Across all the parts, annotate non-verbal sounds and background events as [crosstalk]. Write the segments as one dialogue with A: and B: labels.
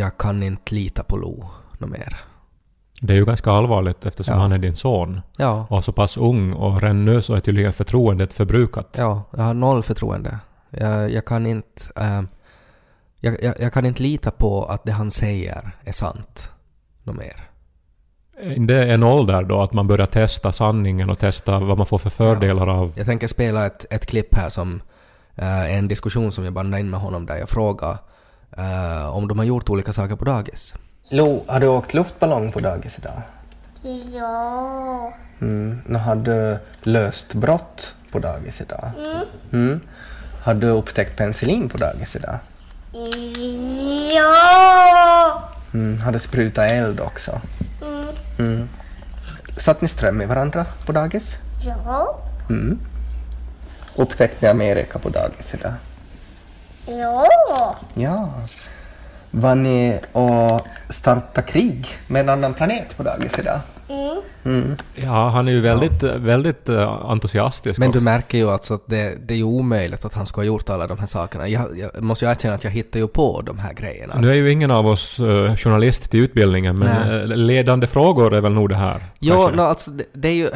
A: jag kan inte lita på Lo något mer.
B: Det är ju ganska allvarligt eftersom
A: Ja.
B: han är din son
A: Ja,
B: och så pass ung och redan nu så är tydligen förtroendet förbrukat.
A: ja, jag har noll förtroende. Jag, jag kan inte... eh, jag, jag, jag kan inte lita på att det han säger är sant. Något mer.
B: Det är en ålder då att man börjar testa sanningen och testa vad man får för fördelar av...
A: Jag tänker spela ett, ett klipp här som är en diskussion som jag bandade in med honom där jag frågar eh, om de har gjort olika saker på dagis. Lo, har du åkt luftballong på dagis idag?
C: Ja.
A: Mm. Nu har du löst brott på dagis idag? Mm. Har du upptäckt penicillin på dagis idag?
C: Ja.
A: Mm. Har du sprutat eld också? Mm. Satt ni ström i varandra på dagis?
C: Ja.
A: Mm. Upptäckte ni Amerika på dagis idag?
C: Ja.
A: Ja. Var ni och starta krig med en annan planet på dagis idag? Mm.
B: Ja, han är ju väldigt, väldigt eh, entusiastisk
A: Men du
B: också.
A: märker ju alltså att det, det är ju omöjligt att han skulle ha gjort alla de här sakerna. Jag, jag måste ju erkänna att jag hittar ju på de här grejerna.
B: Nu är ju ingen av oss eh, journalist till utbildningen, men
A: Nej.
B: eh, ledande frågor är väl nog det här.
A: Ja, no, alltså det, det är ju...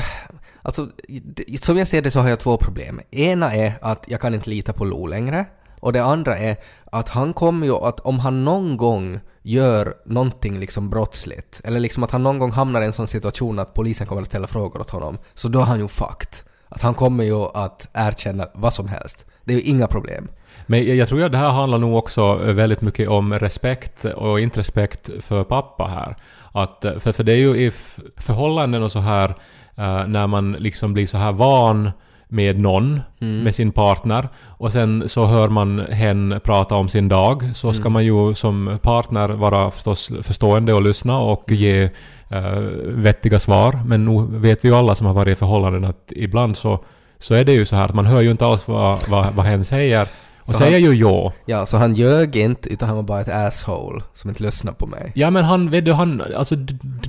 A: Alltså, det, som jag ser det så har jag två problem. Ena är att jag kan inte lita på Lo längre. Och det andra är att han kommer ju att om han någon gång gör någonting liksom brottsligt, eller liksom att han någon gång hamnar i en sån situation att polisen kommer att ställa frågor åt honom, så då är han ju fucked. Att han kommer ju att erkänna vad som helst. Det är ju inga problem.
B: Men jag, tror att det här handlar nog också väldigt mycket om respekt och inte respekt för pappa här. Att, för, för det är ju i förhållanden och så här eh, när man liksom blir så här van med någon, med sin partner. Och sen så hör man hen prata om sin dag. Så ska man ju som partner vara förstås förstående och lyssna och ge eh, vettiga svar. Men nu vet vi ju alla som har varit i förhållanden att ibland så, så är det ju så här att man hör ju inte alls vad, vad, vad hen säger och säger ju ja.
A: Ja, så han ljög inte, utan han var bara ett asshole som inte lyssnade på mig.
B: Ja men han, vet du, han, alltså,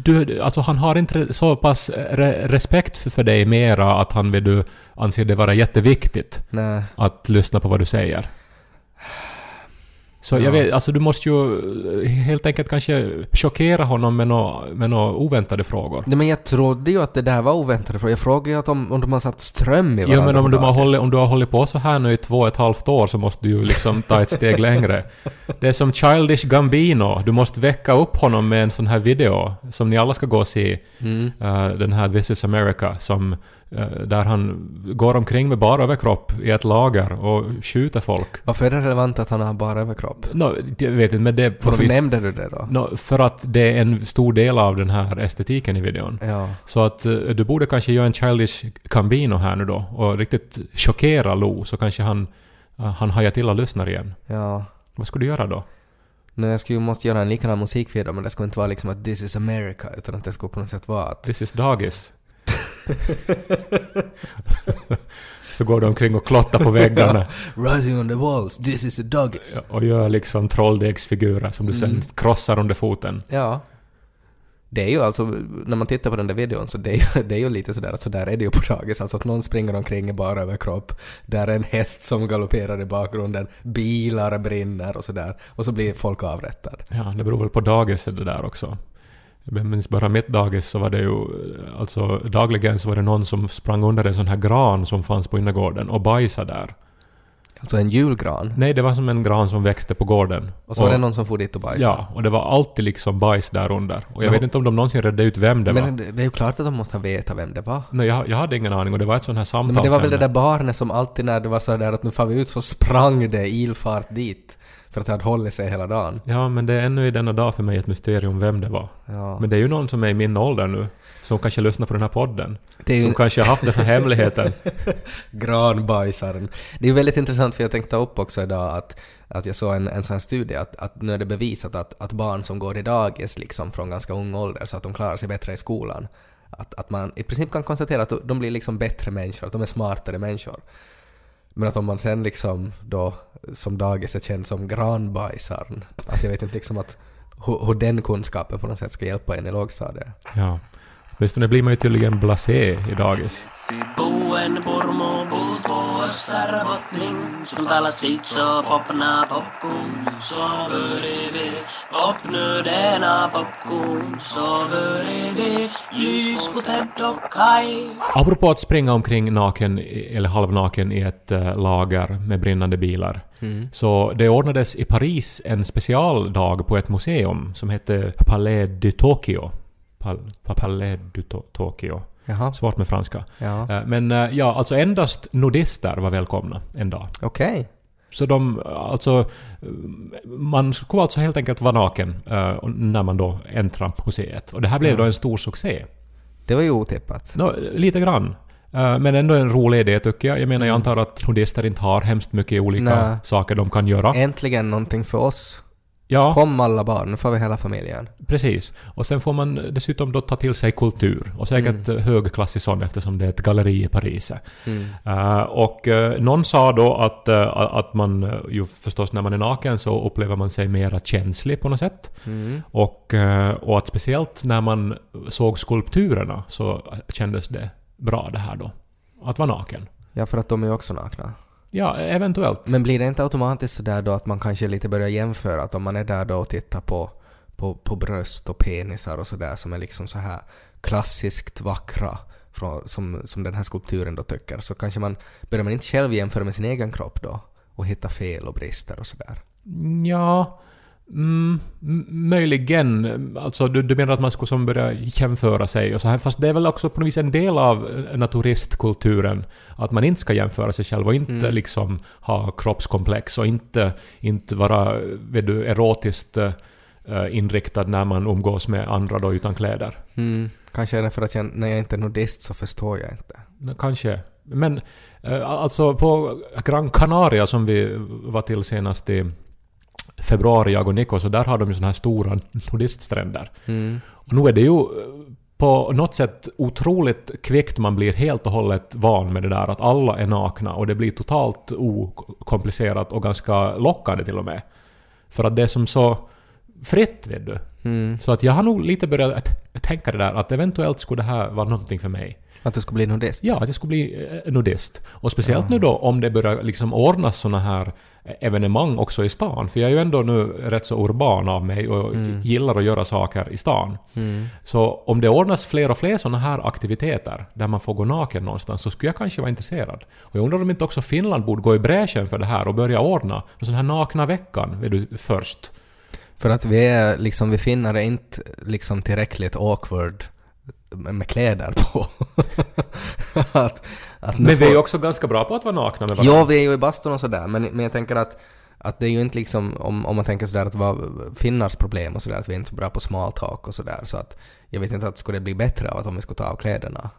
B: du, alltså han har inte så pass re, respekt för, för dig mera att han vet du, anser det vara jätteviktigt
A: Nej.
B: att lyssna på vad du säger. Så
A: Ja.
B: jag vet, alltså du måste ju eh, helt enkelt kanske chockera honom med några med nå oväntade frågor.
A: Nej men jag trodde ju att det där var oväntat för jag frågade ju att om, om de har satt ström i varandra
B: Ja men om du, har hållit, om du har hållit på så här nu i två och ett halvt år så måste du ju liksom ta ett steg längre. [laughs] Det är som Childish Gambino. Du måste väcka upp honom med en sån här video som ni alla ska gå och se.
A: Mm.
B: Eh, den här This is America som där han går omkring med bara överkropp i ett lager och skjuter folk.
A: Varför är det relevant att han har bara överkropp?
B: No, jag vet inte men det...
A: Varför
B: vis-
A: nämnde du det då?
B: No, för att det är en stor del av den här estetiken i videon.
A: Ja.
B: Så att eh, du borde kanske göra en Childish Gambino här nu då och riktigt chockera Lo så kanske han, uh, han hajar till och lyssnar igen.
A: Ja.
B: Vad skulle du göra då?
A: Nej, jag skulle ju måste göra en likadan musikvideo men det skulle inte vara liksom att this is America utan att det skulle på något sätt vara att...
B: This is dagis. [laughs] så går du omkring och klottar på väggarna [laughs]
A: Rising on the walls, this is a doggies.
B: och gör liksom trolldegsfigurer som du sen krossar under foten.
A: Ja. Det är ju alltså, när man tittar på den där videon så det är ju, [laughs] det är ju lite sådär att sådär är det ju på dagis. Alltså att någon springer omkring i bara överkropp. Där är en häst som galopperar i bakgrunden. Bilar brinner och sådär. Och så blir folk avrättade.
B: Ja, det beror väl på dagis det där också. Jag minns bara mitt dagis så var det ju, alltså dagligen så var det någon som sprang under en sån här gran som fanns på innergården och bajsade där.
A: Alltså en julgran.
B: Nej, det var som en gran som växte på gården.
A: Och så var det någon som for dit och bajsade.
B: Ja, och det var alltid liksom bajs där under. Och jag
A: Men-
B: vet inte om de någonsin redde ut vem det var.
A: Men det är ju klart att de måste ha vetat vem det var.
B: Nej, jag, jag hade ingen aning och det var ett sånt här samtal
A: Men det var väl det där barnet som alltid när det var så där att nu far vi ut så sprang det ilfart dit. För att det hade hållit sig hela dagen.
B: Ja, men det är ännu i denna dag för mig ett mysterium vem det var.
A: Ja.
B: Men det är ju någon som är i min ålder nu, som kanske lyssnar på den här podden.
A: Ju
B: Som kanske har haft den här hemligheten. [laughs]
A: Granbajsaren. Det är ju väldigt intressant för jag tänkte ta upp också idag att, att jag såg en, en sån här studie att, att nu är det bevisat att, att barn som går i dagis liksom från ganska ung ålder så att de klarar sig bättre i skolan. Att, att man i princip kan konstatera att de blir liksom bättre människor, att de är smartare människor. Men att om man sen liksom då som dagis är känd som granbajsaren, att jag vet inte liksom att hur, hur den kunskapen på något sätt ska hjälpa en i lågstadiet.
B: Ja. Åtminstone blir man ju tydligen blasé i dagis. Apropå att springa omkring naken eller halvnaken i ett eh, lager med brinnande bilar. Så det ordnades i Paris en specialdag på ett museum som hette Palais de Tokyo. Pal, pa- Palais to, Tokyo.
A: Jaha.
B: Svårt med franska.
A: Ja.
B: Eh, Men eh, ja, alltså endast nudister var välkomna en dag.
A: Okej.
B: Så de, alltså, man skulle alltså helt enkelt vara naken eh, när man då äntrar museet. Och det här blev då en stor succé.
A: Det var ju otippat.
B: Nå, lite grann. Men ändå en rolig idé tycker jag. Jag menar, jag antar att nudister inte har hemskt mycket olika
A: Nej.
B: saker de kan göra.
A: Äntligen någonting för oss.
B: Ja,
A: Kom alla barn, nu får vi hela familjen.
B: precis. Och sen får man dessutom då ta till sig kultur. Och säkert mm. högklassig sån eftersom det är ett galleri i Paris. Eh, och eh, någon sa då att, eh, att man eh, ju förstås när man är naken så upplever man sig mera känslig på något sätt. Och, eh, och att speciellt när man såg skulpturerna så kändes det bra det här då. Att vara naken.
A: Ja, för att de är också nakna.
B: Ja, eventuellt.
A: Men blir det inte automatiskt sådär då att man kanske lite börjar jämföra att om man är där då och tittar på, på, på bröst och penisar och sådär som är liksom så här klassiskt vackra från, som, som den här skulpturen då tycker så kanske man börjar man inte själv jämföra med sin egen kropp då och hitta fel och brister och sådär.
B: Ja... Mm, möjligen. Alltså du, du menar att man skulle som börja jämföra sig och så här. Fast det är väl också på något vis en del av naturistkulturen. Att man inte ska jämföra sig själv och inte liksom ha kroppskomplex och inte, inte vara vet du, erotiskt eh, inriktad när man umgås med andra då utan kläder.
A: Mm, kanske är det för att jag, när jag inte är nudist så förstår jag inte.
B: Kanske. Men eh, alltså på Gran Canaria som vi var till senast i februari, jag och Nico, så där har de ju såna här stora [laughs] nudiststränder.
A: Mm.
B: Och nu är det ju eh, på något sätt otroligt kvickt man blir helt och hållet van med det där att alla är nakna och det blir totalt okomplicerat och ganska lockande till och med. För att det är som så fritt, vet du.
A: Mm.
B: Så att jag har nog lite börjat tänka det där att eventuellt skulle det här vara någonting för mig.
A: Att du skulle bli nudist?
B: Ja, att jag skulle bli eh, nudist. Och speciellt nu då om det börjar liksom ordnas såna här evenemang också i stan. För jag är ju ändå nu rätt så urban av mig och gillar att göra saker i stan. Så om det ordnas fler och fler såna här aktiviteter där man får gå naken någonstans så skulle jag kanske vara intresserad. Och jag undrar om inte också Finland borde gå i bräschen för det här och börja ordna en sån här nakna veckan vet du, först.
A: För att vi är liksom, vi finnar är inte liksom tillräckligt awkward med kläder på. [laughs] att, att
B: Men vi är
A: får-
B: ju också ganska bra på att vara nakna med varandra.
A: Ja, vi är ju i bastun och sådär, men, men jag tänker att, att det är ju inte liksom, om, om man tänker sådär att vad finnars problem och sådär, att vi är inte så bra på small talk och sådär, så att jag vet inte att skulle det bli bättre av att om vi skulle ta av kläderna.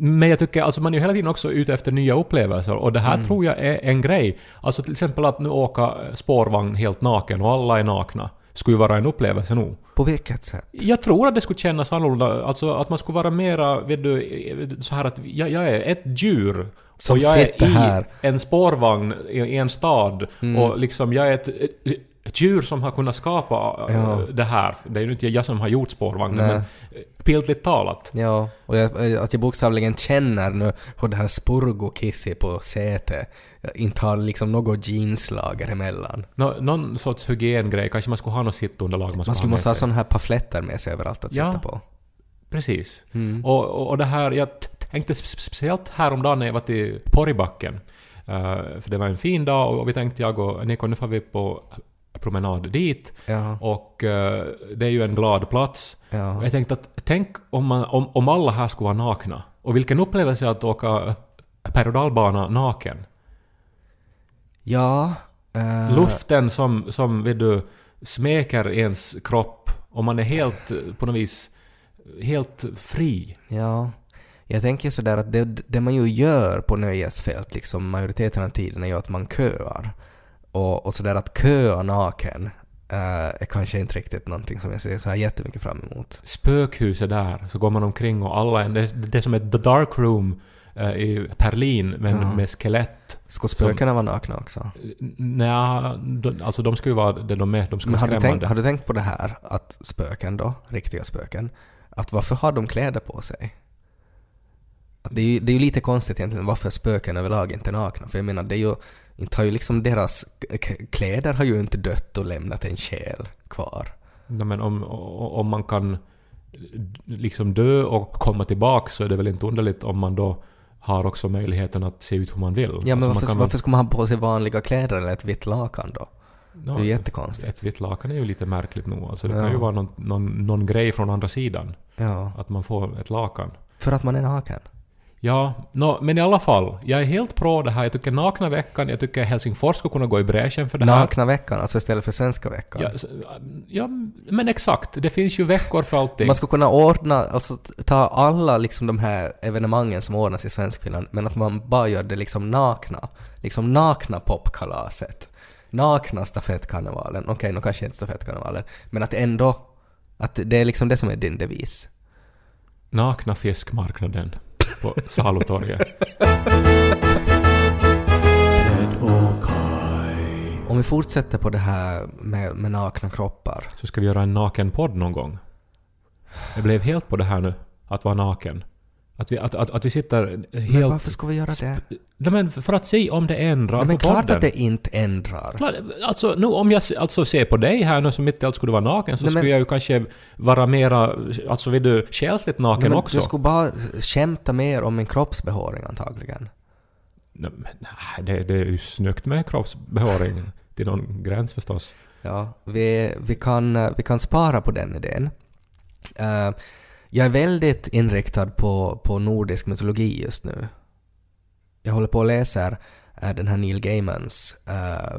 B: Men jag tycker, alltså man är ju hela tiden också ute efter nya upplevelser och det här
A: Mm.
B: tror jag är en grej. Alltså till exempel att nu åka spårvagn helt naken och alla är nakna skulle ju vara en upplevelse nog.
A: På vilket sätt?
B: Jag tror att det skulle kännas annorlunda, alltså att man skulle vara mera, vet du, så här att jag, jag är ett djur
A: Som
B: och jag
A: sitter
B: är i
A: här.
B: en spårvagn i, i en stad
A: Mm.
B: och liksom jag är ett, ett, ett djur som har kunnat skapa äh,
A: Ja.
B: det här. Det är ju inte jag som har gjort spårvagnen
A: Nej.
B: men äh, bildligt talat.
A: Ja, och jag, att jag bokstavligen känner nu hur det här spurgokissi på sätet inte har liksom något jeanslager emellan.
B: Nå, någon sorts hygiengrej, kanske man skulle ha något sittunderlag man,
A: Man
B: skulle ha
A: måste ha sådana här pamfletter med sig överallt att
B: Ja.
A: sitta på.
B: Precis.
A: Mm.
B: Och, och, och det här, jag tänkte spe- speciellt häromdagen när jag var till Porribacken. Uh, för det var en fin dag och vi tänkte jag och Nico, nu får vi på promenad dit.
A: Ja,
B: Och eh, det är ju en glad plats.
A: ja.
B: Och jag tänkte att tänk om, man, om, om alla här skulle vara nakna. Och vilken upplevelse att åka berg och dalbana naken.
A: Ja. eh,
B: Luften som, som vet du, smeker ens kropp och man är helt, på något vis, helt fri.
A: Ja. Jag tänker sådär att det, det man ju gör på nöjesfält liksom majoriteten av tiden är ju att man köar. Och, och sådär att köa naken eh, är kanske inte riktigt någonting som jag ser så här jättemycket fram emot.
B: Spökhuset där, så går man omkring och alla är... Det, det är som ett The Dark Room eh, i Berlin, men
A: Ja.
B: med skelett.
A: Ska spökena vara nakna också?
B: Nja, de, alltså de ska ju vara det de är. De ska
A: Men
B: vara
A: har du, tänkt,
B: skrämmande.
A: har du tänkt på det här att spöken då, riktiga spöken, att varför har de kläder på sig? Att det, är ju, det är lite konstigt egentligen varför spöken överlag inte är nakna. För jag menar, det är ju, inte har ju liksom deras kläder har ju inte dött och lämnat en själ kvar.
B: Nej, men om, om man kan liksom dö och komma tillbaka så är det väl inte underligt om man då har också möjligheten att se ut hur man vill.
A: Ja, men
B: Alltså, man
A: varför,
B: kan väl-
A: varför ska man ha på sig vanliga kläder eller ett vitt lakan då?
B: Ja,
A: det är ju jättekonstigt.
B: Ett vitt lakan är ju lite märkligt nog. Alltså det
A: Ja.
B: kan ju vara någon, någon, någon grej från andra sidan.
A: Ja,
B: Att man får ett lakan.
A: för att man är naken.
B: Ja, nå, men i alla fall. Jag är helt pro det här. Jag tycker nakna veckan, jag tycker Helsingfors ska kunna gå i bräschen för det här.
A: Nakna veckan, alltså istället för svenska veckan.
B: Ja, ja, men exakt. Det finns ju veckor för allting.
A: Man skulle kunna ordna, alltså ta alla liksom de här evenemangen som ordnas i Svenskfinland, men att man bara gör det liksom nakna. Liksom nakna popkalaset. Nakna stafettkarnevalen. Okej, nu kanske inte stafettkarnevalen, men att ändå, att det är liksom det som är din devis.
B: Nakna fiskmarknaden på salutorget.
A: Om vi fortsätter på det här med, med nakna kroppar.
B: Så ska vi göra en nakenpodd någon gång. Jag blev helt på det här nu, att vara naken. Att vi, att, att, att vi sitter
A: Men
B: helt...
A: varför ska vi göra det?
B: Nej, men för att se om det ändrar
A: Nej, men
B: på
A: klart
B: podden.
A: att det inte ändrar.
B: Klart, Alltså, nu, om jag alltså, ser på dig här nu som mitt i allt skulle vara naken så
A: Nej, men-
B: skulle jag ju kanske vara mera, alltså vill du, själsligt naken
A: Nej, men
B: också.
A: Du skulle bara skämta mer om min kroppsbehåring antagligen.
B: Nej, men, det, det är ju snyggt med kroppsbehåring till någon gräns förstås.
A: Ja, vi, vi, kan, vi kan spara på den idén. Eh, jag är väldigt inriktad på, på nordisk mytologi just nu. Jag håller på och läser eh, den här Neil Gaimans eh,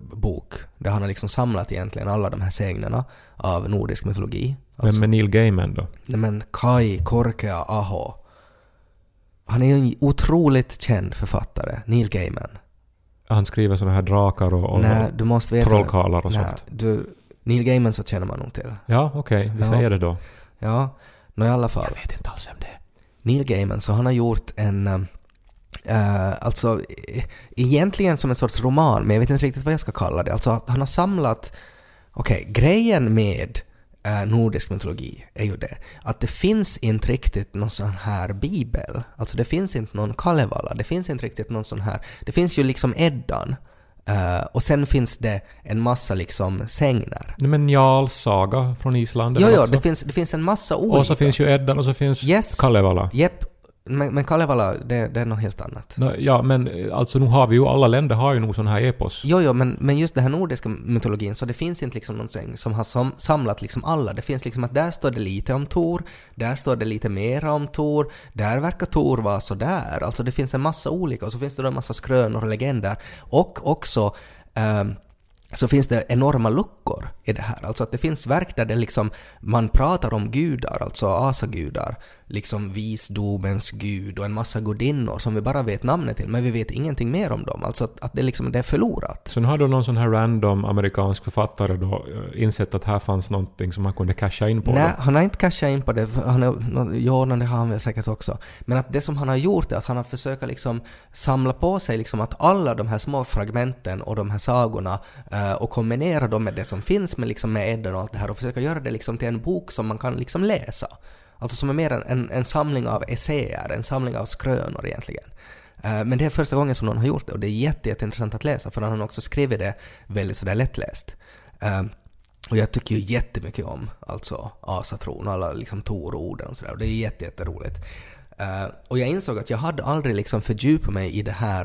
A: bok, där han har liksom samlat egentligen alla de här sägnerna av nordisk mytologi.
B: Men
A: Alltså,
B: med Neil Gaiman då?
A: nej men Kai Korkea Aho. Han är ju en otroligt känd författare, Neil Gaiman.
B: Han skriver såna här drakar och, och
A: Nej, du måste veta...
B: trollkarlar och
A: Nej,
B: sånt.
A: du, Neil Gaiman så känner man nog till.
B: Ja, okej, vi
A: Ja.
B: säger det då.
A: Ja, nå i alla fall.
B: vet inte alls vem det är.
A: Neil Gaiman, så han har gjort en... eh, alltså, eh, egentligen som en sorts roman, men jag vet inte riktigt vad jag ska kalla det. Alltså, han har samlat... Okej, grejen med eh, nordisk mytologi är ju det att det finns inte riktigt någon sån här bibel. Alltså det finns inte någon Kalevala, det finns inte riktigt någon sån här... Det finns ju liksom Eddan. Eh, och sen finns det en massa liksom sägner.
B: Nej, men Jarls saga från Island.
A: Jo, jo,
B: också?
A: det finns, det finns en massa olika.
B: Och så finns ju Eddan och så finns
A: Yes.
B: Kalevala.
A: Jepp, men, men Kalevala, det, det är något helt annat.
B: Nå, ja, men eh, alltså nu har vi ju, alla länder har ju nog sån här epos.
A: Jo, jo, men, men just den här nordiska mytologin, så det finns inte liksom någonting som har som, samlat liksom alla. Det finns liksom att där står det lite om Tor, där står det lite mera om Tor, där verkar Tor vara sådär. Alltså det finns en massa olika och så finns det då en massa skrönor och legender. Och också ehm, så finns det enorma luckor i det här. Alltså att det finns verk där det liksom, man pratar om gudar, alltså asagudar, liksom visdomens gud och en massa gudinnor som vi bara vet namnet till, men vi vet ingenting mer om dem. Alltså att, att det, liksom, det är förlorat.
B: Sen har då någon sån här random amerikansk författare då eh, insett att här fanns någonting som man kunde casha in på.
A: Nej,
B: då.
A: han har inte cashat in på det. Han är, ja, det har han väl säkert också. Men att det som han har gjort är att han har försökt liksom samla på sig liksom att alla de här små fragmenten och de här sagorna eh, och kombinera dem med det som finns med, liksom med Edden och allt det här och försöka göra det liksom till en bok som man kan liksom läsa. Alltså som är mer en, en, en samling av essäer, en samling av skrönor egentligen. Eh, men det är första gången som någon har gjort det och det är jätte, jätteintressant att läsa för han har också skrivit det väldigt sådär lättläst. Ehm, och jag tycker ju jättemycket om alltså asatron, alla liksom Tor-orden och sådär. Och det är jätte, jätteroligt. Uh, och jag insåg att jag hade aldrig liksom fördjupat mig i det här,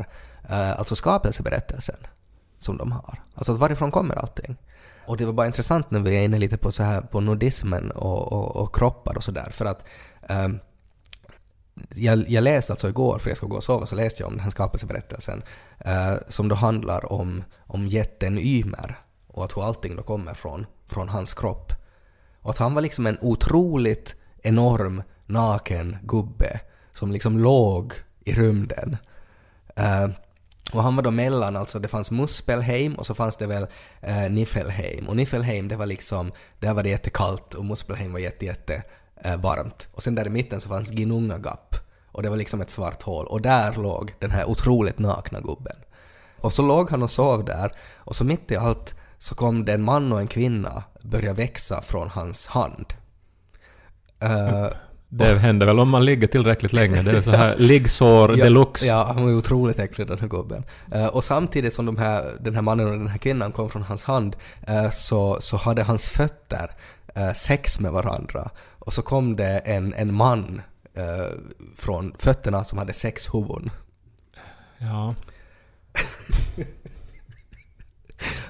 A: uh, alltså skapelseberättelsen som de har. Alltså varifrån kommer allting? Och det var bara intressant när vi är inne lite på så här på nordismen och, och, och kroppar och sådär för att um, jag, jag läste alltså igår, för jag ska gå och sova, så läste jag om den här skapelseberättelsen uh, som då handlar om, om jätten Ymer och att hur allting då kommer från, från hans kropp. Och att han var liksom en otroligt enorm naken gubbe som liksom låg i rymden. Uh, och han var då mellan, alltså det fanns Muspelheim och så fanns det väl eh, Niffelheim. Och Niffelheim det var liksom, där var det jättekallt och Muspelheim var jätte, jätte eh, varmt. Och sen där i mitten så fanns Ginungagap. Och det var liksom ett svart hål. Och där låg den här otroligt nakna gubben. Och så låg han och sov där och så mitt i allt så kom det en man och en kvinna börja växa från hans hand. Eh,
B: det händer väl om man ligger tillräckligt länge. Det är så här liggsår
A: Ja,
B: deluxe.
A: Ja, han var ju otroligt äcklig den här gubben. Eh, och samtidigt som de här, den här mannen och den här kvinnan kom från hans hand eh, så, så hade hans fötter eh, sex med varandra. Och så kom det en, en man från fötterna som hade sex huvuden.
B: Ja. [laughs]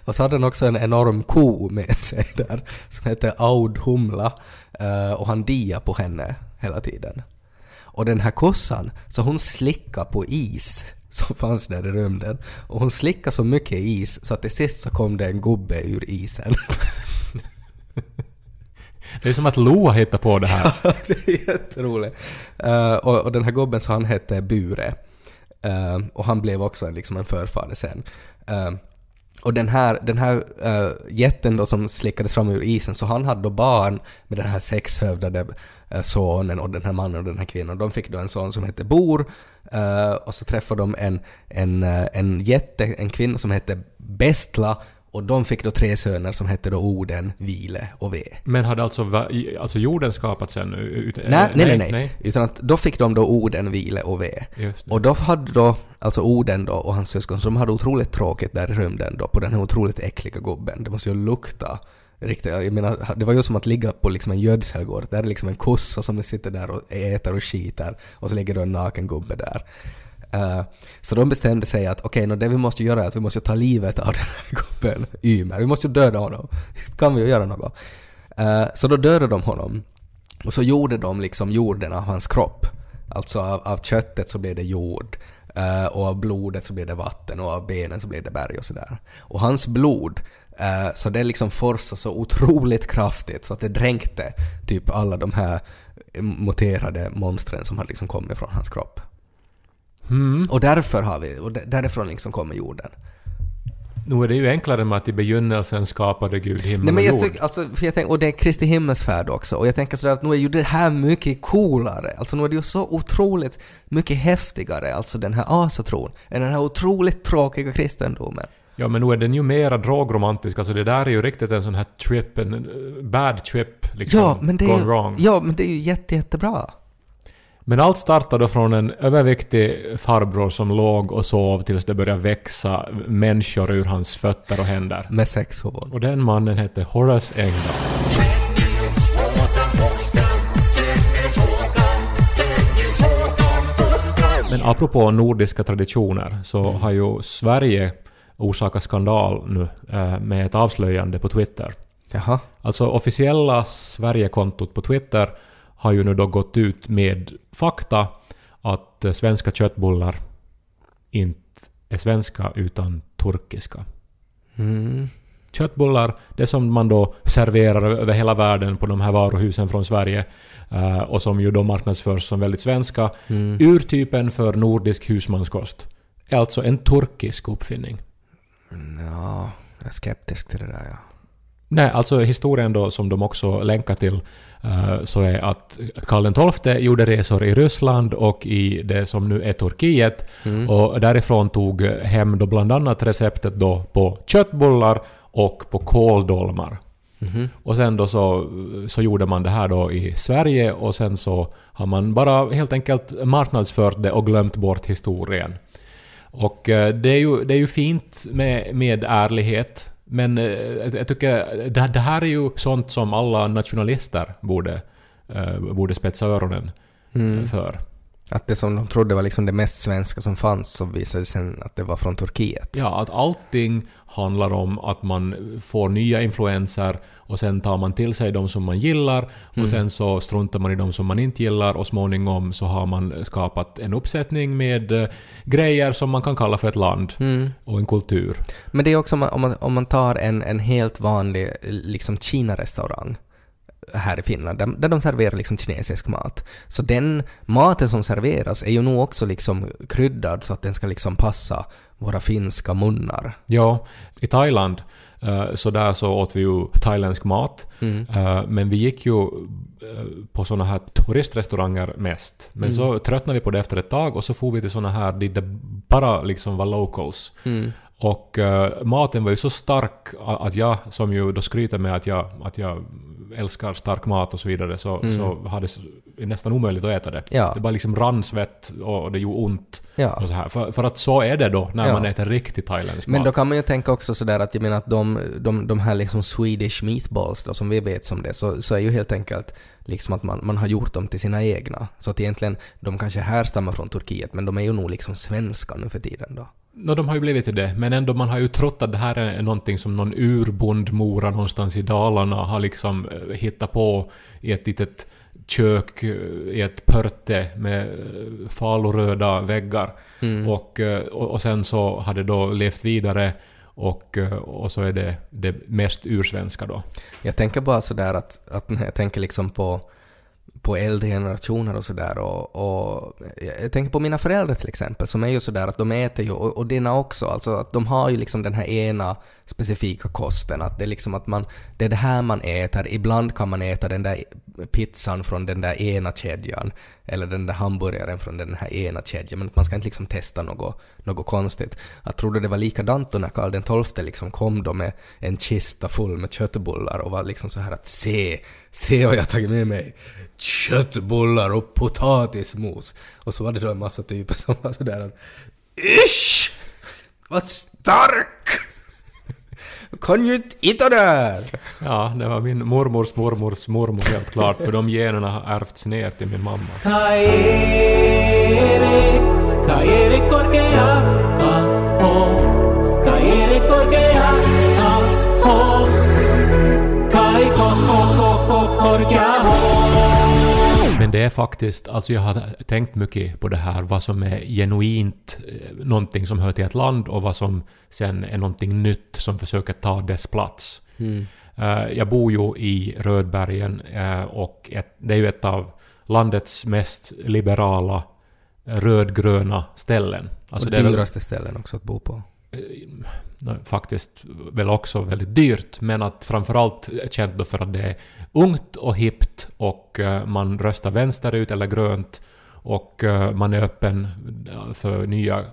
A: Och så hade han också en enorm ko med sig där som hette Aud Humla och han dia på henne hela tiden. Och den här kossan, så hon slickade på is som fanns där i rymden. Och hon slickade så mycket is så att till sist så kom det en gubbe ur isen.
B: Det är som att Loa hittar på det här. [laughs]
A: det är jätteroligt. Eh, och, och den här gubben så han hette Bure. Eh, och han blev också en, liksom en förfader sen. Eh, och den här, den här uh, jätten då som slickades fram ur isen, så han hade då barn med den här sexhövdade uh, sonen och den här mannen och den här kvinnan. De fick då en son som hette Bor uh, och så träffade de en, en, uh, en jätte, en kvinna som hette Bestla och de fick då tre söner som hette då Oden, Vile och Ve.
B: Men hade alltså, alltså jorden skapats? Ut, eh,
A: Nej, nej, nej, nej. Utan att då fick de då Oden, Vile och Ve. Och då hade då, alltså Oden då och hans syskon, så de hade otroligt tråkigt där i rymden då på den här otroligt äckliga gubben. Det måste ju lukta riktigt, jag menar, det var ju som att ligga på liksom en gödselgård. Där är liksom en kossa som sitter där och äter och skiter och så ligger då en naken gubbe där. Eh, så de bestämde sig att okej, okay, det vi måste göra är att vi måste ta livet av [laughs] den här gubben, Ymer. Vi måste döda honom. [laughs] kan vi ju göra något. Eh, så då dödade de honom. Och så gjorde de liksom jorden av hans kropp. Alltså av, av köttet så blev det jord. Eh, och av blodet så blev det vatten och av benen så blev det berg och sådär. Och hans blod, så det liksom forsade så otroligt kraftigt så att det dränkte typ alla de här muterade monstren som hade liksom kommit från hans kropp.
B: Mm.
A: Och därför har vi, och där- därifrån liksom kommer jorden.
B: Nu är det ju enklare med att i begynnelsen skapade Gud himmel
A: Nej men
B: och
A: jag
B: jord.
A: tycker, alltså, jag tänker, och det är Kristi himmelsfärd också, och jag tänker sådär att nu är ju det här mycket coolare, alltså nu är det ju så otroligt mycket häftigare, alltså den här asatron, än den här otroligt tråkiga kristendomen.
B: Ja, men nu är den ju mera drogromantisk. Alltså det där är ju riktigt en sån här trip, en eh, bad trip liksom.
A: Ja, men det är
B: gone
A: ju,
B: wrong.
A: ja, men det är ju jätte, jättebra.
B: Men allt startade från en överviktig farbror som låg och sov tills det började växa människor ur hans fötter och händer.
A: Med sexhuvuden.
B: Och den mannen hette Horace Engdahl. Men apropå nordiska traditioner så har ju Sverige orsakat skandal nu eh, med ett avslöjande på Twitter.
A: Jaha.
B: Alltså officiella Sverigekontot på Twitter har ju nu då gått ut med fakta att eh, svenska köttbullar inte är svenska utan turkiska.
A: Mm.
B: Köttbullar, det som man då serverar över hela världen på de här varuhusen från Sverige eh, och som ju då marknadsförs som väldigt svenska.
A: Mm.
B: Urtypen för nordisk husmanskost är alltså en turkisk uppfinning.
A: Ja, jag är skeptisk till det där ja.
B: Nej, alltså historien då som de också länkar till eh, så är att Karl XII gjorde resor i Ryssland och i det som nu är Turkiet
A: Mm.
B: och därifrån tog hem då bland annat receptet då på köttbullar och på kåldolmar.
A: Mhm.
B: Och sen då så, så gjorde man det här då i Sverige och sen så har man bara helt enkelt marknadsfört det och glömt bort historien. Och eh, det är ju, det är ju fint med, med ärlighet men eh, jag tycker det, det här är ju sånt som alla nationalister borde, eh, borde spetsa öronen
A: Mm.
B: för.
A: Att det som de trodde var liksom det mest svenska som fanns så visade det sen att det var från Turkiet.
B: Ja, att allting handlar om att man får nya influenser och sen tar man till sig de som man gillar och sen så struntar man i de som man inte gillar och småningom så har man skapat en uppsättning med eh, grejer som man kan kalla för ett land
A: Mm.
B: och en kultur.
A: Men det är också om man, om man, om man tar en, en helt vanlig liksom Kina-restaurang här i Finland, där, där de serverar liksom kinesisk mat. Så den maten som serveras är ju nog också liksom kryddad så att den ska liksom passa våra finska munnar.
B: Ja, i Thailand eh, så där så åt vi ju thailändsk mat
A: Mm.
B: Eh, Men vi gick ju eh, på såna här turistrestauranger mest. Men så tröttnade vi på det efter ett tag och så får vi till såna här dit det bara liksom var locals.
A: Mm.
B: Och maten var ju så stark att jag, som ju då skryter med att jag, att jag älskar stark mat och så vidare så, så har det nästan omöjligt att äta det.
A: Mm. Ja.
B: Det bara liksom rann svett och det gjorde ont.
A: Ja.
B: Och så här. För, för att så är det då när
A: Ja.
B: man äter riktig thailändsk
A: Men
B: mat.
A: då kan man ju tänka också sådär att jag menar att de, de, de här liksom Swedish meatballs då, som vi vet som det, så, så är ju helt enkelt liksom att man, man har gjort dem till sina egna. Så att egentligen, de kanske härstammar från Turkiet, men de är ju nog liksom svenska nu för tiden då.
B: Nå, de har ju blivit det, men ändå man har ju trott att det här är någonting som någon urbondmora någonstans i Dalarna har liksom eh, hittat på i ett litet kök eh, i ett pörte med eh, faluröda väggar. Och, eh, och, och sen så har det då levt vidare och, och så är det det mest ursvenska då.
A: Jag tänker bara sådär att, att när jag tänker liksom på, på äldre generationer och sådär och, och jag tänker på mina föräldrar till exempel som är ju sådär att de äter ju, och, och dina också, alltså att de har ju liksom den här ena specifika kosten, att det är liksom att man, det är det här man äter, ibland kan man äta den där pizzan från den där ena kedjan, eller den där hamburgaren från den här ena kedjan, men att man ska inte liksom testa något, något konstigt. Jag trodde det var likadant då när Karl XII liksom kom då med en kista full med köttbullar och var liksom så här att se, se vad jag tagit med mig. Köttbullar och potatismos. Och så var det då en massa typer som var sådär att Isch! Vad stark! Jag kan ju inte äta där!
B: Ja, det var min mormors mormors mormor helt klart, för de generna har ärvts ner till min mamma.
D: Ho.
B: Men det är faktiskt, alltså jag har tänkt mycket på det här, vad som är genuint eh, någonting som hör till ett land och vad som sen är någonting nytt som försöker ta dess plats. Eh, Jag bor ju i Rödbergen eh, och ett, det är ju ett av landets mest liberala rödgröna ställen. Alltså
A: och
B: det är väl-
A: dyraste ställen också att bo på.
B: Eh, faktiskt väl också väldigt dyrt, men att framförallt känt då för att det är ungt och hippt och eh, man röstar vänsterut eller grönt och eh, man är öppen för nya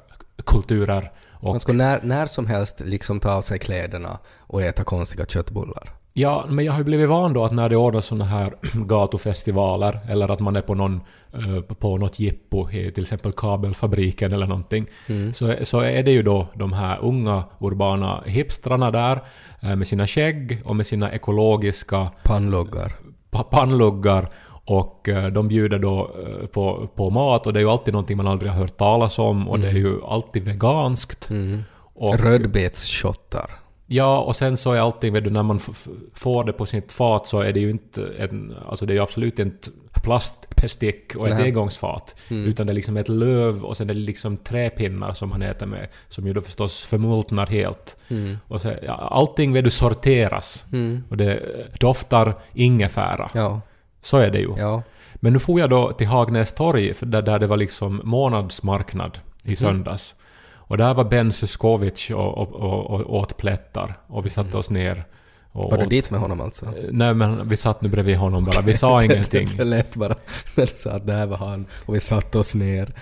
B: kulturer. Och,
A: Man ska när, när som helst liksom ta av sig kläderna och äta konstiga köttbullar.
B: Ja, men jag har ju blivit van då att när det ordnas såna här [clears throat] gatufestivaler eller att man är på någon eh, på något jippo till exempel kabelfabriken eller någonting så, så är det ju då de här unga urbana hipstrarna där eh, med sina skägg och med sina ekologiska
A: Pannluggar.
B: pa- pannluggar och eh, de bjuder då eh, på, på mat och det är ju alltid någonting man aldrig har hört talas om och det är ju alltid veganskt. Och,
A: Rödbetsshottar.
B: Ja, och sen så är allting, vet du, när man får det på sitt fat så är det ju inte en, alltså det är ju absolut inte plastbestick och ett
A: Nej.
B: engångsfat. Utan det är liksom ett löv och sen är det liksom träpinnar som man äter med, som ju då förstås förmultnar helt. Och så, ja, allting vet du sorteras. Och det doftar ingefära.
A: Ja.
B: Så är det ju.
A: Ja.
B: Men nu får jag då till Hagnäs torg, där, där det var liksom månadsmarknad i söndags. Och där var Ben Suskovic och, och, och, och åt plättar. Och vi satte oss ner. Och
A: Var du
B: åt-
A: dit med honom alltså?
B: Nej men vi satt nu bredvid honom bara. Vi sa [laughs] ingenting.
A: Det lät bara [laughs] när du sa att där var han och vi satte oss ner.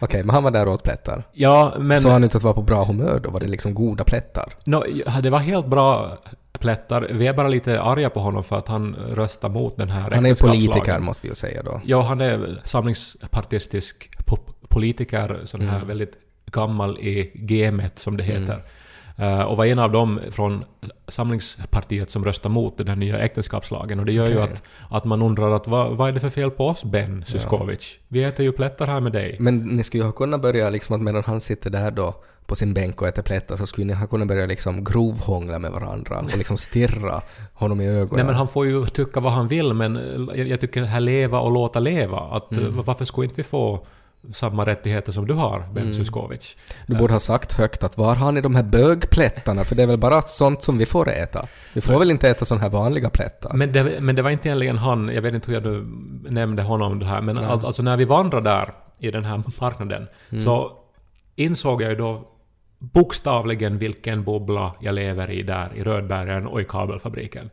A: Okej, men han var där och åt plättar.
B: Ja, men...
A: Sa han inte att vara på bra humör då? Var det liksom goda plättar?
B: No, det var helt bra plättar. Vi är bara lite arga på honom för att han röstar mot den här
A: Han är politiker måste vi ju säga då.
B: Ja, han är samlingspartistisk po- politiker, sån här
A: Mm.
B: väldigt gammal i gamet som det heter. Eh, och var en av dem från Samlingspartiet som röstade mot den här nya äktenskapslagen. Och det gör ju
A: Okej.
B: att, att man undrar att vad, vad är det för fel på oss Ben Suskovic? Vi äter ju plättar här med dig.
A: Men ni skulle ju ha kunnat börja liksom att medan han sitter där då på sin bänk och äter plättar så skulle ni ha kunnat börja liksom grovhångla med varandra och liksom stirra honom i ögonen.
B: Nej men han får ju tycka vad han vill men jag, jag tycker det här leva och låta leva. Att,
A: Mm.
B: Varför skulle inte vi få samma rättigheter som du har, Ben
A: Mm.
B: Suskovic?
A: Du borde ha sagt högt att var har ni de här bögplättarna? För det är väl bara sånt som vi får äta? Vi får väl inte äta såna här vanliga plättar?
B: Men det, men det var inte egentligen han, jag vet inte hur jag nu nämnde honom det här, men all, alltså när vi vandrade där i den här marknaden så insåg jag ju då bokstavligen vilken bubbla jag lever i där i Rödbergen och i kabelfabriken.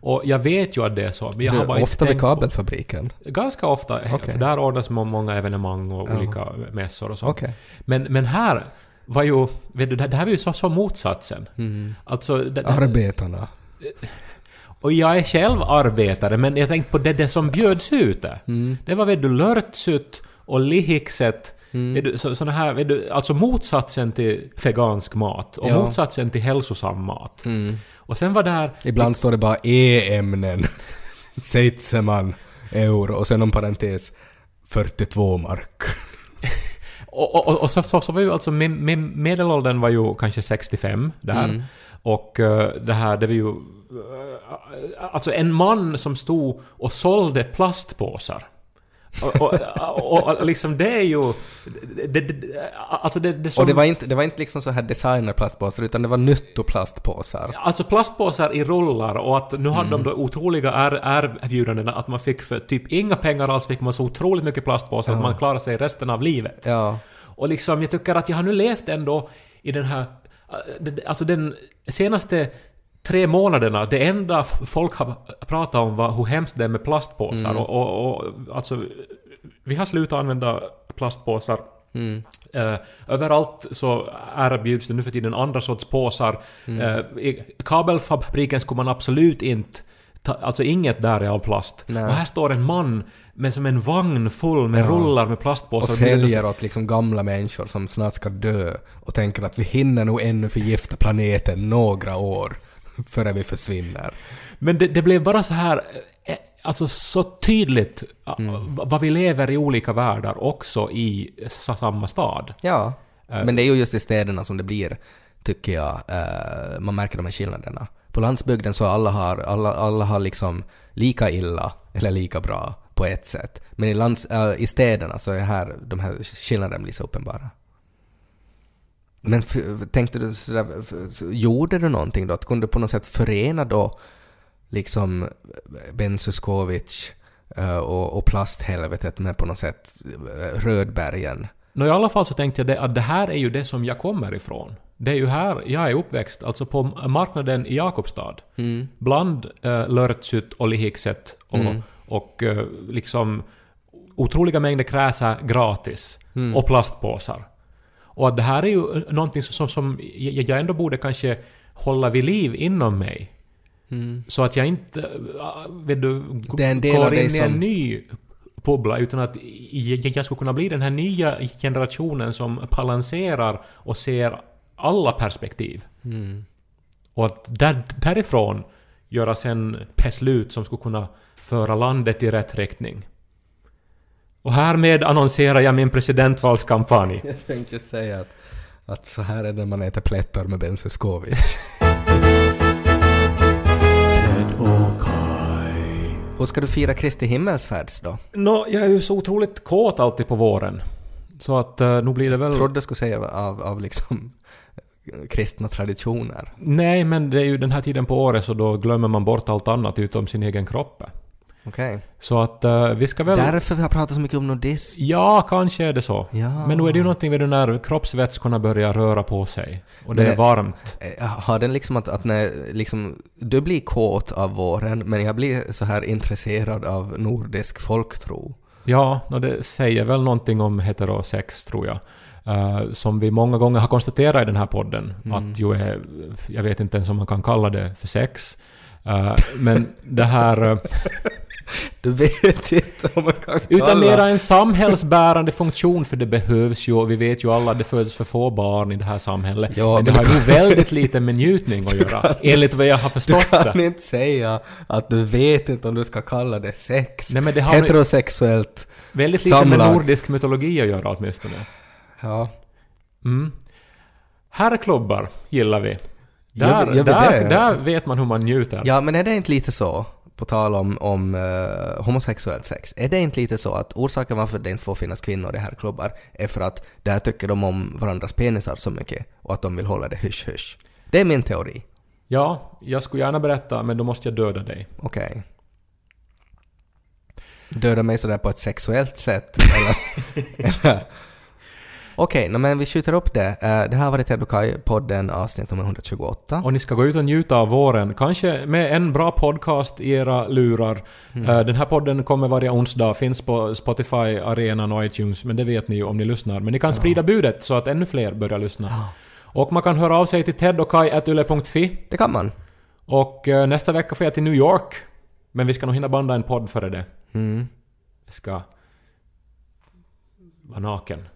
B: Och jag vet ju att det är så, men jag
A: Du,
B: har bara
A: ofta vid
B: tänkt på-
A: kabelfabriken?
B: Ganska ofta,
A: Okej.
B: för där ordnas må- många evenemang och olika mässor och sånt.
A: Okej.
B: Men, men här var ju, vet du, det här var ju så, så motsatsen.
A: Mm.
B: Alltså, det, det,
A: Arbetarna.
B: Och jag är själv arbetare, men jag tänkte på det, det som bjöds ut där. Det var vet du lörtsutt och lihikset. Vet du, så, såna här, vet du, alltså motsatsen till vegansk mat och
A: Ja.
B: motsatsen till hälsosam mat. Och sen var där...
A: Ibland står det bara E-ämnen. [laughs] Seitsemän euro och sen om parentes 42 mark. [laughs]
B: Och, och, och så, så, så var ju alltså min, min medelåldern var ju kanske 65 där. Och eh, det här, det var ju... eh, alltså en man som stod och sålde plastpåsar. Och, och, och, liksom det är ju... Det, det, alltså det, det som,
A: Och det var inte, det var inte liksom så här designerplastpåsar utan det var nyttoplastpåsar.
B: Alltså plastpåsar i rullar och att nu hade de då otroliga är- erbjudanden att man fick för typ inga pengar alls fick man så otroligt mycket plastpåsar att man klarar sig resten av livet.
A: Ja.
B: Och liksom, jag tycker att jag har nu levt ändå i den här... Alltså den senaste tre månaderna, det enda folk har pratat om var hur hemskt det är med plastpåsar. Och, och, och alltså... Vi har slutat använda plastpåsar. Eh, överallt så erbjuds det nu för tiden andra sorts påsar. Eh, I kabelfabriken skulle man absolut inte ta, Alltså inget där är av plast.
A: Nej.
B: Och här står en man med som en vagn full med
A: Ja.
B: rullar med plastpåsar.
A: Och säljer åt liksom gamla människor som snart ska dö och tänker att vi hinner nog ännu förgifta planeten några år före vi försvinner.
B: Men det, det blev bara så här, eh, alltså så tydligt eh,
A: Mm.
B: vad vi lever i olika världar också i samma stad.
A: Ja.
B: Eh.
A: Men det är ju just i städerna som det blir, tycker jag, man märker de här skillnaderna. På landsbygden så alla har, alla, alla har liksom lika illa eller lika bra på ett sätt. Men i, lands, i städerna så är här, de här skillnaderna blir så uppenbara. Men f- tänkte du sådär, f- så gjorde du någonting då? Att kunde du på något sätt förena då liksom Ben Suskovic eh, och, och plasthelvetet med på något sätt eh, Rödbergen?
B: Nå, i alla fall så tänkte jag det, att det här är ju det som jag kommer ifrån. Det är ju här jag är uppväxt, alltså på marknaden i Jakobstad.
A: Mm.
B: Bland äh, lörtsytt och lihikset och,
A: Mm.
B: och eh, liksom otroliga mängder kräsa gratis.
A: Mm.
B: Och plastpåsar. Och att det här är ju någonting som, som jag ändå borde kanske hålla vid liv inom mig.
A: Mm.
B: Så att jag inte, äh, vet du, går in i en ny bubbla utan att jag jag skulle kunna bli den här nya generationen som balanserar och ser alla perspektiv.
A: Mm.
B: Och att där, därifrån göra sen beslut som skulle kunna föra landet i rätt riktning. Och härmed annonserar jag min presidentvalskampanj.
A: Jag tänkte säga att, att så här är det när man äter plättar med Ben Suskovic. Hur ska du fira Kristi himmelsfärds då?
B: Nå, jag är ju så otroligt kåt alltid på våren. Så att uh, nu blir det väl...
A: Trodde du skulle säga av, av liksom [laughs] kristna traditioner.
B: Nej, men det är ju den här tiden på året så då glömmer man bort allt annat utom sin egen kropp.
A: Okej.
B: Så att eh, vi ska väl...
A: Därför vi har pratat så mycket om nudism.
B: Ja, kanske är det så.
A: Ja.
B: Men nu är det ju någonting med den när kroppsvätskorna börjar röra på sig. Och det
A: Men
B: är
A: det-
B: varmt.
A: Eh, Har den liksom att, att när liksom, du blir kåt av våren men jag blir så här intresserad av nordisk folktro.
B: Ja, och det säger väl någonting om heterosex, tror jag. Eh, som vi många gånger har konstaterat i den här podden. Att ju är... Jag vet inte ens om man kan kalla det för sex. Eh, men det här... eh, [laughs] [laughs]
A: Du vet inte om man kan
B: Utan
A: kalla-
B: mera en samhällsbärande funktion, för det behövs ju, och vi vet ju alla att det föds för få barn i det här samhället.
A: Ja,
B: men det har
A: du
B: ju väldigt lite med njutning att göra, enligt vad jag har
A: Du
B: förstått
A: kan
B: det.
A: inte säga att du vet inte om du ska kalla det sex.
B: Nej, men det har
A: Heterosexuellt.
B: Väldigt lite med
A: Samlag.
B: nordisk mytologi att göra åtminstone.
A: Ja.
B: Mm. Herrklubbar gillar vi. Där,
A: gör vi
B: där,
A: det?
B: där vet man hur man njuter.
A: ja, men är det inte lite så, på tal om, om eh, homosexuellt sex, är det inte lite så att orsaken varför det inte får finnas kvinnor i här klubbar är för att där tycker de om varandras penisar så mycket och att de vill hålla det hysch-hysch? Det är min teori.
B: Ja, jag skulle gärna berätta, men då måste jag döda dig.
A: Okej. Döda mig sådär på ett sexuellt sätt? eller? [laughs] eller? Okej, nå, men vi skjuter upp det. Eh, det här har varit Ted och Kai, podden avsnitt nummer 128.
B: Och ni ska gå ut och njuta av våren, kanske med en bra podcast i era lurar.
A: Mm.
B: Eh, Den här podden kommer varje onsdag, finns på Spotify, arenan och iTunes, men det vet ni ju om ni lyssnar. Men ni kan sprida budet så att ännu fler börjar lyssna. Och man kan höra av sig till tedochkai.yle.fi
A: Det kan man.
B: Och eh, nästa vecka får jag till New York. Men vi ska nog hinna banda en podd före det.
A: Mm.
B: Jag ska vara naken.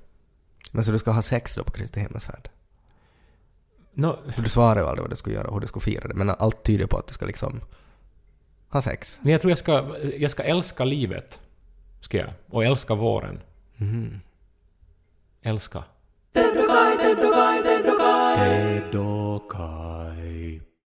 A: Men så du ska ha sex då på Kristi himmelsfärd?
B: Nå,
A: För du svarar ju aldrig vad du ska göra och hur du ska fira det, men allt tyder på att du ska liksom ha sex.
B: men jag tror jag ska, jag ska älska livet. Ska jag. Och älska våren.
A: Mhm.
B: Älska.
A: Dedokai.